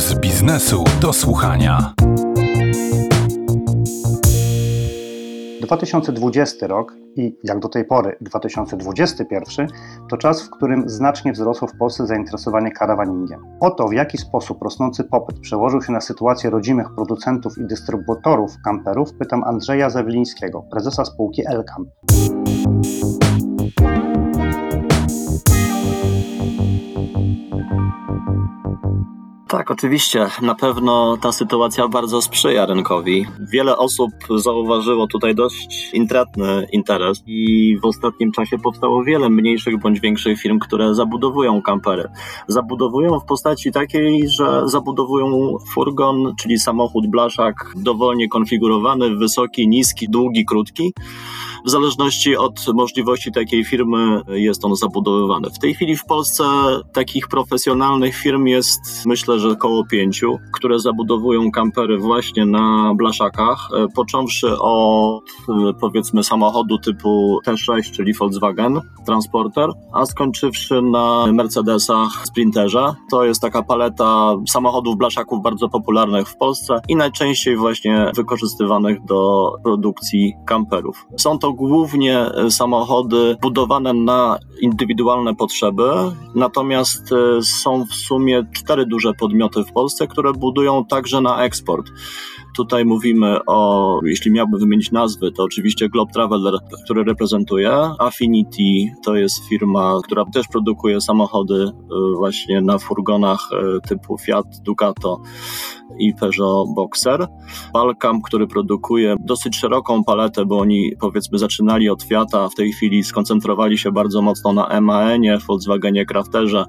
z biznesu do słuchania. 2020 rok i jak do tej pory 2021 to czas, w którym znacznie wzrosło w Polsce zainteresowanie karawaningiem. O to, w jaki sposób rosnący popyt przełożył się na sytuację rodzimych producentów i dystrybutorów kamperów, pytam Andrzeja Zawilińskiego, prezesa spółki Elkamp. Tak, oczywiście. Na pewno ta sytuacja bardzo sprzyja rynkowi. Wiele osób zauważyło tutaj dość intratny interes i w ostatnim czasie powstało wiele mniejszych bądź większych firm, które zabudowują kampery. Zabudowują w postaci takiej, że zabudowują furgon, czyli samochód blaszak dowolnie konfigurowany, wysoki, niski, długi, krótki. W zależności od możliwości takiej firmy jest on zabudowywany. W tej chwili w Polsce takich profesjonalnych firm jest myślę, że około pięciu, które zabudowują kampery właśnie na blaszakach, e, począwszy od e, powiedzmy samochodu typu T6, czyli Volkswagen Transporter, a skończywszy na Mercedesach Sprinterze. To jest taka paleta samochodów blaszaków bardzo popularnych w Polsce i najczęściej właśnie wykorzystywanych do produkcji kamperów. Są to głównie e, samochody budowane na indywidualne potrzeby, natomiast są w sumie cztery duże podmioty w Polsce, które budują także na eksport. Tutaj mówimy o, jeśli miałbym wymienić nazwy, to oczywiście Globe Traveler, który reprezentuję. Affinity to jest firma, która też produkuje samochody y, właśnie na furgonach y, typu Fiat, Ducato i Peugeot Boxer. Balkam, który produkuje dosyć szeroką paletę, bo oni powiedzmy zaczynali od Fiata, w tej chwili skoncentrowali się bardzo mocno na MAN-ie, Volkswagenie Crafterze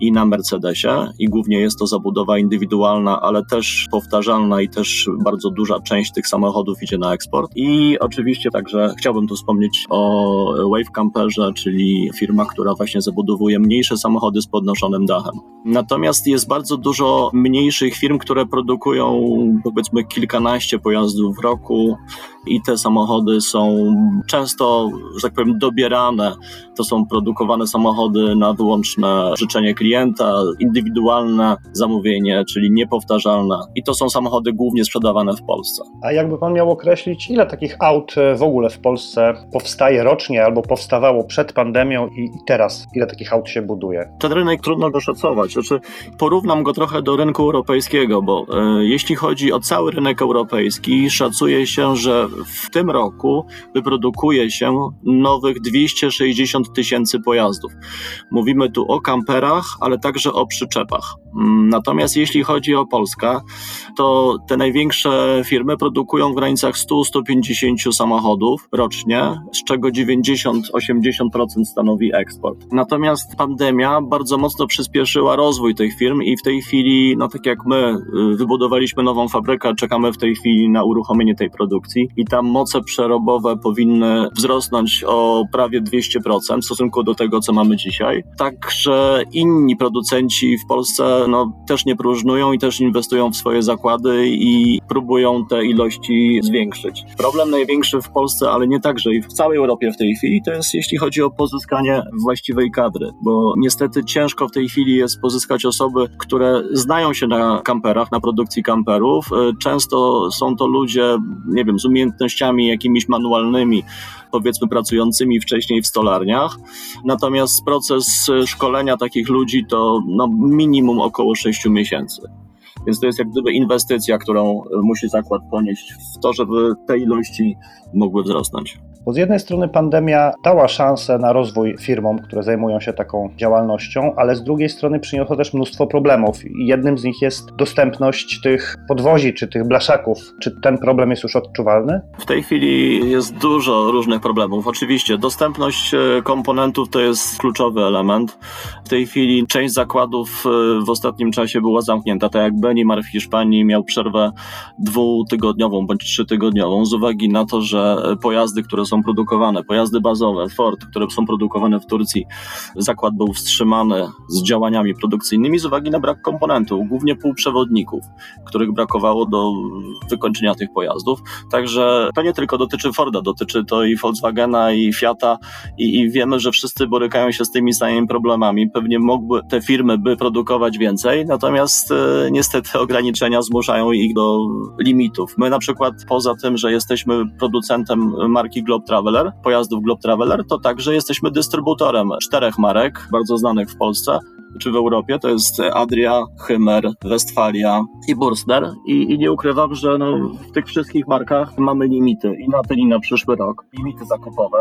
i na Mercedesie i głównie jest to zabudowa indywidualna, ale też powtarzalna i też bardzo duża część tych samochodów idzie na eksport. I oczywiście także chciałbym tu wspomnieć o Wave Camperze, czyli firma, która właśnie zabudowuje mniejsze samochody z podnoszonym dachem. Natomiast jest bardzo dużo mniejszych firm, które produkują powiedzmy kilkanaście pojazdów w roku i te samochody są często, że tak powiem, dobierane. To są produkowane samochody na wyłączne życzenie klienta, indywidualne zamówienie, czyli niepowtarzalne. I to są samochody głównie sprzedawane w Polsce. A jakby pan miał określić, ile takich aut e, w ogóle w Polsce powstaje rocznie albo powstawało przed pandemią i teraz? Ile takich aut się buduje? Ten rynek trudno go szacować. Znaczy, porównam go trochę do rynku europejskiego, bo e, jeśli chodzi o cały rynek europejski, szacuje się, że w tym roku wyprodukuje się nowych 260 tysięcy pojazdów. Mówimy tu o kamperach, ale także o przyczepach. Mm, natomiast jeśli chodzi o Polskę, to te największe firmy produkują w granicach 100-150 samochodów rocznie, z czego 90-80% stanowi eksport. Natomiast pandemia bardzo mocno przyspieszyła rozwój tych firm i w tej chwili, no tak jak my y, wybudowaliśmy nową fabrykę, czekamy w tej chwili na uruchomienie tej produkcji i tam moce przerobowe powinny wzrosnąć o prawie 200% w stosunku do tego, co mamy dzisiaj. Także inni producenci w Polsce no, też nie próżnują i też inwestują w swoje zakłady i próbują te ilości zwiększyć. Problem największy w Polsce, ale nie także i w całej Europie w tej chwili, to jest jeśli chodzi o pozyskanie właściwej kadry, bo niestety ciężko w tej chwili jest pozyskać osoby, które znają się na kamperach, na produkcji kamperów. Często są to ludzie, nie wiem, z umiejętnościami jakimiś manualnymi, powiedzmy pracującymi wcześniej w stolarniach. Natomiast proces szkolenia takich ludzi to no, minimum około 6 miesięcy. Więc to jest jak gdyby inwestycja, którą musi zakład ponieść w to, żeby te ilości mogły wzrosnąć. Bo z jednej strony pandemia dała szansę na rozwój firmom, które zajmują się taką działalnością, ale z drugiej strony przyniosła też mnóstwo problemów. I jednym z nich jest dostępność tych podwozi czy tych blaszaków. Czy ten problem jest już odczuwalny? W tej chwili jest dużo różnych problemów. Oczywiście dostępność e, komponentów to jest kluczowy element. W tej chwili część zakładów e, w ostatnim czasie była zamknięta, tak jak Benimar w Hiszpanii miał przerwę dwutygodniową bądź trzytygodniową z uwagi na to, że pojazdy, które są produkowane, pojazdy bazowe, Ford, które są produkowane w Turcji, zakład był wstrzymany z działaniami produkcyjnymi z uwagi na brak komponentów, głównie półprzewodników, których brakowało do wykończenia tych pojazdów. Także to nie tylko dotyczy Forda, dotyczy to i Volkswagena, i Fiata, i, i wiemy, że wszyscy borykają się z tymi samymi problemami. Pewnie mogły te firmy by produkować więcej, natomiast e, niestety niestety ograniczenia zmuszają ich do limitów. My na przykład poza tym, że jesteśmy producentem marki Globe Traveler, pojazdów Globe Traveler, to także jesteśmy dystrybutorem czterech marek, bardzo znanych w Polsce, czy w Europie, to jest Adria, Hymer, Westfalia i Burster I, i nie ukrywam, że no, w tych wszystkich markach mamy limity i na ten i na przyszły rok, limity zakupowe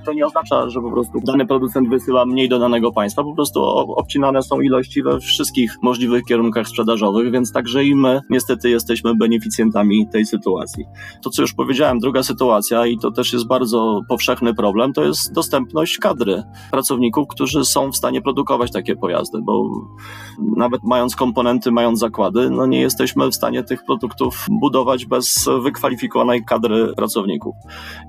i to nie oznacza, że po prostu dany producent wysyła mniej do danego państwa, po prostu obcinane są ilości we wszystkich możliwych kierunkach sprzedażowych, więc także i my niestety jesteśmy beneficjentami tej sytuacji. To, co już powiedziałem, druga sytuacja i to też jest bardzo powszechny problem, to jest dostępność kadry pracowników, którzy są w stanie produkować takie pojazdy, bo nawet mając komponenty, mając zakłady, no nie jesteśmy w stanie tych produktów budować bez wykwalifikowanej kadry pracowników.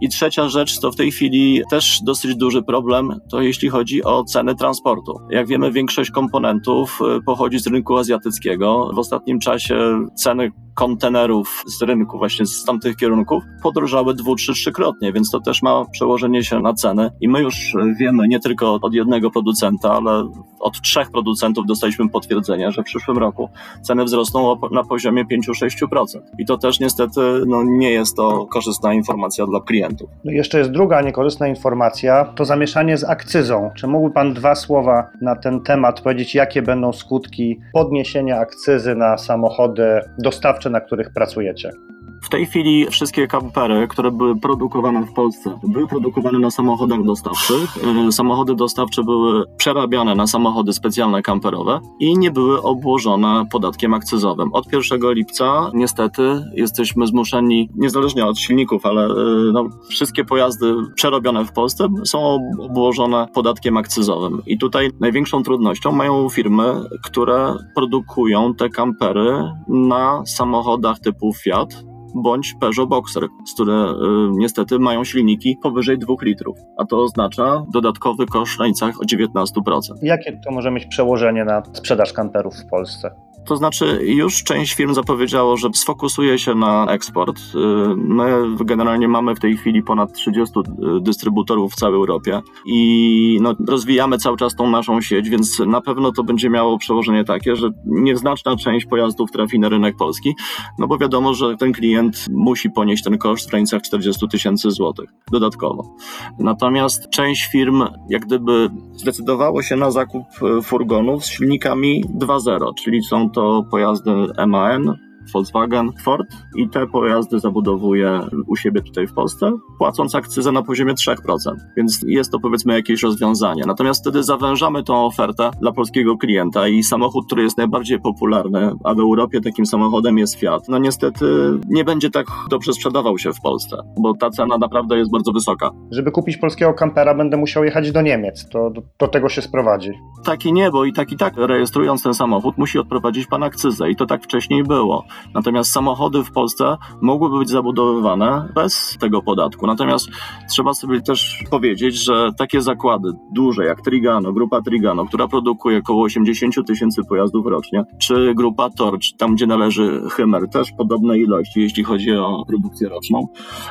I trzecia rzecz to w tej chwili też dosyć duży problem, to jeśli chodzi o ceny transportu. Jak wiemy, większość komponentów y, pochodzi z rynku azjatyckiego. W ostatnim czasie ceny kontenerów z rynku, właśnie z tamtych kierunków, podrożały dwu, trzy, trzykrotnie, więc to też ma przełożenie się na ceny. I my już wiemy nie tylko od jednego producenta, ale od trzech producentów dostaliśmy potwierdzenie, że w przyszłym roku ceny wzrosną na poziomie 5-6%. I to też niestety no, nie jest to korzystna informacja dla klientów. No jeszcze jest druga niekorzystna informacja, to zamieszanie z akcyzą. Czy mógłby Pan dwa słowa na ten temat powiedzieć, jakie będą skutki podniesienia akcyzy na samochody dostawcze, na których pracujecie? W tej chwili wszystkie kampery, które były produkowane w Polsce, były produkowane na samochodach dostawczych. E, samochody dostawcze były przerabiane na samochody specjalne kamperowe i nie były obłożone podatkiem akcyzowym. Od 1 lipca niestety jesteśmy zmuszeni, niezależnie od silników, ale e, no, wszystkie pojazdy przerobione w Polsce są obłożone podatkiem akcyzowym. I tutaj największą trudnością mają firmy, które produkują te kampery na samochodach typu Fiat, bądź Peugeot Boxer, które y, niestety mają silniki powyżej 2 litrów, a to oznacza dodatkowy koszt w granicach o 19%. Jakie to może mieć przełożenie na sprzedaż kamperów w Polsce? To znaczy, już część firm zapowiedziało, że sfokusuje się na eksport. Y, my generalnie mamy w tej chwili ponad 30 y, dystrybutorów w całej Europie i no, rozwijamy cały czas tą naszą sieć, więc na pewno to będzie miało przełożenie takie, że nieznaczna część pojazdów trafi na rynek polski, no bo wiadomo, że ten klient musi ponieść ten koszt w granicach 40 tysięcy złotych dodatkowo. Natomiast część firm jak gdyby zdecydowało się na zakup y, furgonów z silnikami 2.0, czyli są to pojazdy MAN, Volkswagen, Ford i te pojazdy zabudowuje u siebie tutaj w Polsce, płacąc akcyzę na poziomie 3%. Więc jest to powiedzmy jakieś rozwiązanie. Natomiast wtedy zawężamy tą ofertę dla polskiego klienta i samochód, który jest najbardziej popularny, a w Europie takim samochodem jest Fiat, no niestety nie będzie tak dobrze sprzedawał się w Polsce, bo ta cena naprawdę jest bardzo wysoka. Żeby kupić polskiego kampera będę musiał jechać do Niemiec. To do, do tego się sprowadzi. Tak i nie, bo i tak i tak rejestrując ten samochód musi odprowadzić pan akcyzę i to tak wcześniej było. Natomiast samochody w Polsce mogłyby być zabudowywane bez tego podatku. Natomiast trzeba sobie też powiedzieć, że takie zakłady duże jak Trigano, grupa Trigano, która produkuje około 80 tysięcy pojazdów rocznie, czy grupa Torch, tam gdzie należy Hymer, też podobne ilości, jeśli chodzi o produkcję roczną,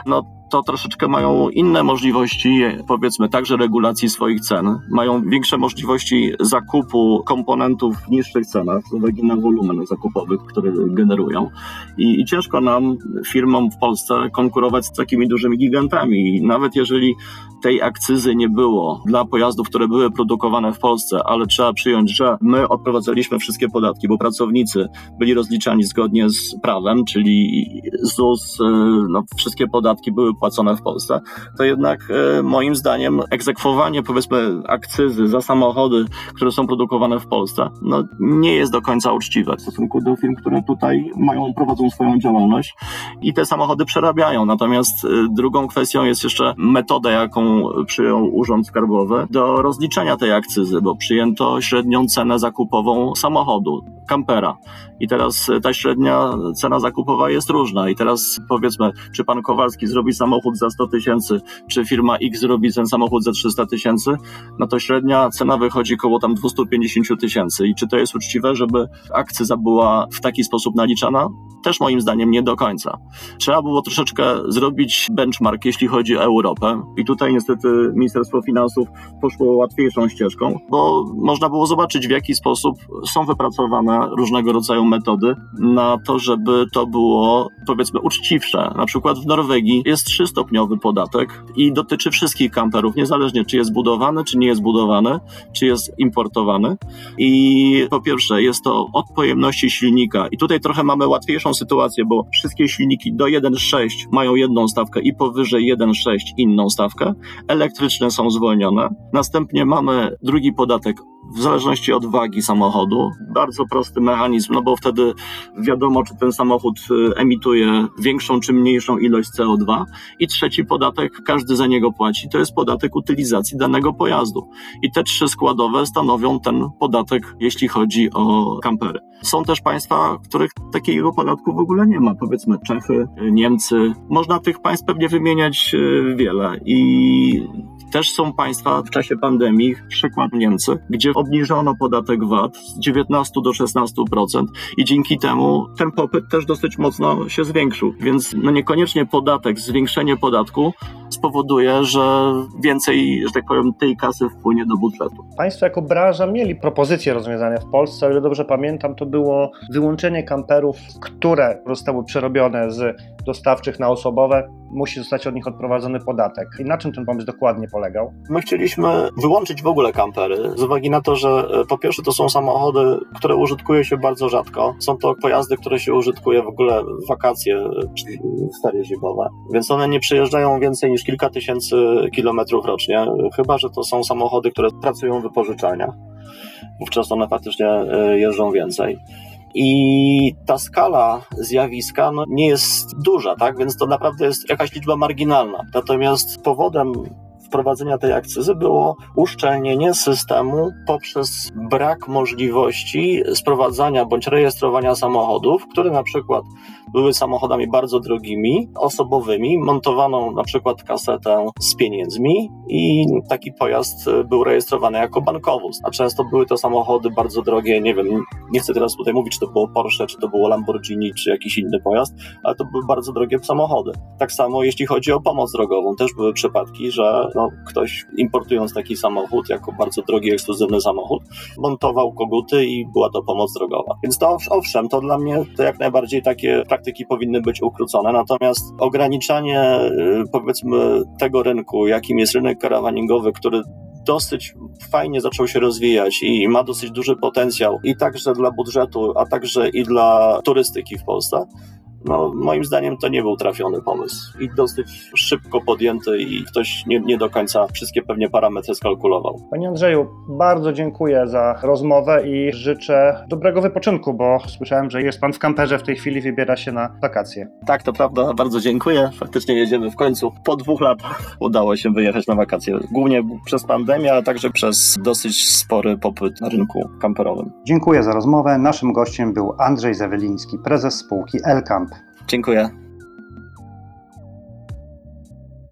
no to troszeczkę mają inne możliwości, powiedzmy także regulacji swoich cen. Mają większe możliwości zakupu komponentów w niższych cenach z uwagi na wolumen zakupowych, które generują. I, I, ciężko nam, firmom w Polsce, konkurować z takimi dużymi gigantami. I nawet jeżeli tej akcyzy nie było dla pojazdów, które były produkowane w Polsce, ale trzeba przyjąć, że my odprowadzaliśmy wszystkie podatki, bo pracownicy byli rozliczani zgodnie z prawem, czyli ZUS, y, no, wszystkie podatki były płacone w Polsce, to jednak e, moim zdaniem egzekwowanie powiedzmy akcyzy za samochody, które są produkowane w Polsce, no nie jest do końca uczciwe w stosunku do firm, które tutaj mają, prowadzą swoją działalność i te samochody przerabiają. Natomiast e, drugą kwestią jest jeszcze metoda, jaką przyjął Urząd Skarbowy do rozliczenia tej akcyzy, bo przyjęto średnią cenę zakupową samochodu, kampera. I teraz ta średnia cena zakupowa jest różna. I teraz powiedzmy, czy pan Kowalski zrobi samochód za 100 tysięcy, czy firma X zrobi ten samochód za 300 tysięcy, no to średnia cena wychodzi koło tam 250 tysięcy. I czy to jest uczciwe, żeby akcyza była w taki sposób naliczana? Też moim zdaniem nie do końca. Trzeba było troszeczkę zrobić benchmark, jeśli chodzi o Europę. I tutaj niestety Ministerstwo Finansów poszło łatwiejszą ścieżką, bo można było zobaczyć, w jaki sposób są wypracowane różnego rodzaju metody, na to, żeby to było powiedzmy uczciwsze. Na przykład w Norwegii jest trzystopniowy podatek i dotyczy wszystkich kamperów, niezależnie czy jest budowany, czy nie jest budowany, czy jest importowany. I po pierwsze jest to od pojemności silnika i tutaj trochę mamy łatwiejszą sytuację, bo wszystkie silniki do 1.6 mają jedną stawkę i powyżej 1.6 inną stawkę. Elektryczne są zwolnione. Następnie mamy drugi podatek w zależności od wagi samochodu. Bardzo prosty mechanizm, no bo wtedy wiadomo, czy ten samochód y, emituje większą czy mniejszą ilość CO2. I trzeci podatek, każdy za niego płaci, to jest podatek utylizacji danego pojazdu. I te trzy składowe stanowią ten podatek, jeśli chodzi o kampery. Są też państwa, w których takiego podatku w ogóle nie ma, powiedzmy Czechy, Niemcy. Można tych państw pewnie wymieniać y, wiele i też są państwa w czasie pandemii, przykład Niemcy, gdzie obniżono podatek VAT z 19 do 16% i dzięki temu ten popyt też dosyć mocno się zwiększył. Więc no niekoniecznie podatek, zwiększenie podatku spowoduje, że więcej, że tak powiem, tej kasy wpłynie do budżetu. Państwo jako branża mieli propozycje rozwiązania w Polsce. O ile dobrze pamiętam, to było wyłączenie kamperów, które zostały przerobione z dostawczych na osobowe. Musi zostać od nich odprowadzony podatek. I na czym ten pomysł dokładnie polegał? My chcieliśmy wyłączyć w ogóle kampery, z uwagi na to, że e, po pierwsze to są samochody, które użytkuje się bardzo rzadko. Są to pojazdy, które się użytkuje w ogóle w wakacje czy w ferie zimowe, więc one nie przejeżdżają więcej niż kilka tysięcy kilometrów rocznie, chyba że to są samochody, które pracują w wypożyczalniach. Wówczas one faktycznie e, jeżdżą więcej. I ta skala zjawiska no, nie jest duża, tak? Więc to naprawdę jest jakaś liczba marginalna. Natomiast powodem wprowadzenia tej akcyzy było uszczelnienie systemu poprzez brak możliwości sprowadzania bądź rejestrowania samochodów, które na przykład były samochodami bardzo drogimi, osobowymi, montowano na przykład kasetę z pieniędzmi i taki pojazd był rejestrowany jako bankowóz. A często były to samochody bardzo drogie, nie wiem, nie chcę teraz tutaj mówić, czy to było Porsche, czy to było Lamborghini, czy jakiś inny pojazd, ale to były bardzo drogie samochody. Tak samo jeśli chodzi o pomoc drogową, też były przypadki, że no, ktoś importując taki samochód jako bardzo drogi, ekskluzywny samochód, montował koguty i była to pomoc drogowa. Więc to owszem, to dla mnie to jak najbardziej takie praktyki powinny być ukrócone, natomiast ograniczanie y, powiedzmy tego rynku, jakim jest rynek karawaningowy, który dosyć fajnie zaczął się rozwijać i ma dosyć duży potencjał i także dla budżetu, a także i dla turystyki w Polsce. No, moim zdaniem to nie był trafiony pomysł i dosyć szybko podjęty i ktoś nie, nie do końca wszystkie pewnie parametry skalkulował. Panie Andrzeju, bardzo dziękuję za rozmowę i życzę dobrego wypoczynku, bo słyszałem, że jest Pan w kamperze w tej chwili, wybiera się na wakacje. Tak, to prawda, bardzo dziękuję. Faktycznie jedziemy w końcu. Po dwóch latach udało się wyjechać na wakacje. Głównie przez pandemię, ale także przez dosyć spory popyt na rynku kamperowym. Dziękuję za rozmowę. Naszym gościem był Andrzej Zaweliński, prezes spółki Elkamp. Dziękuję.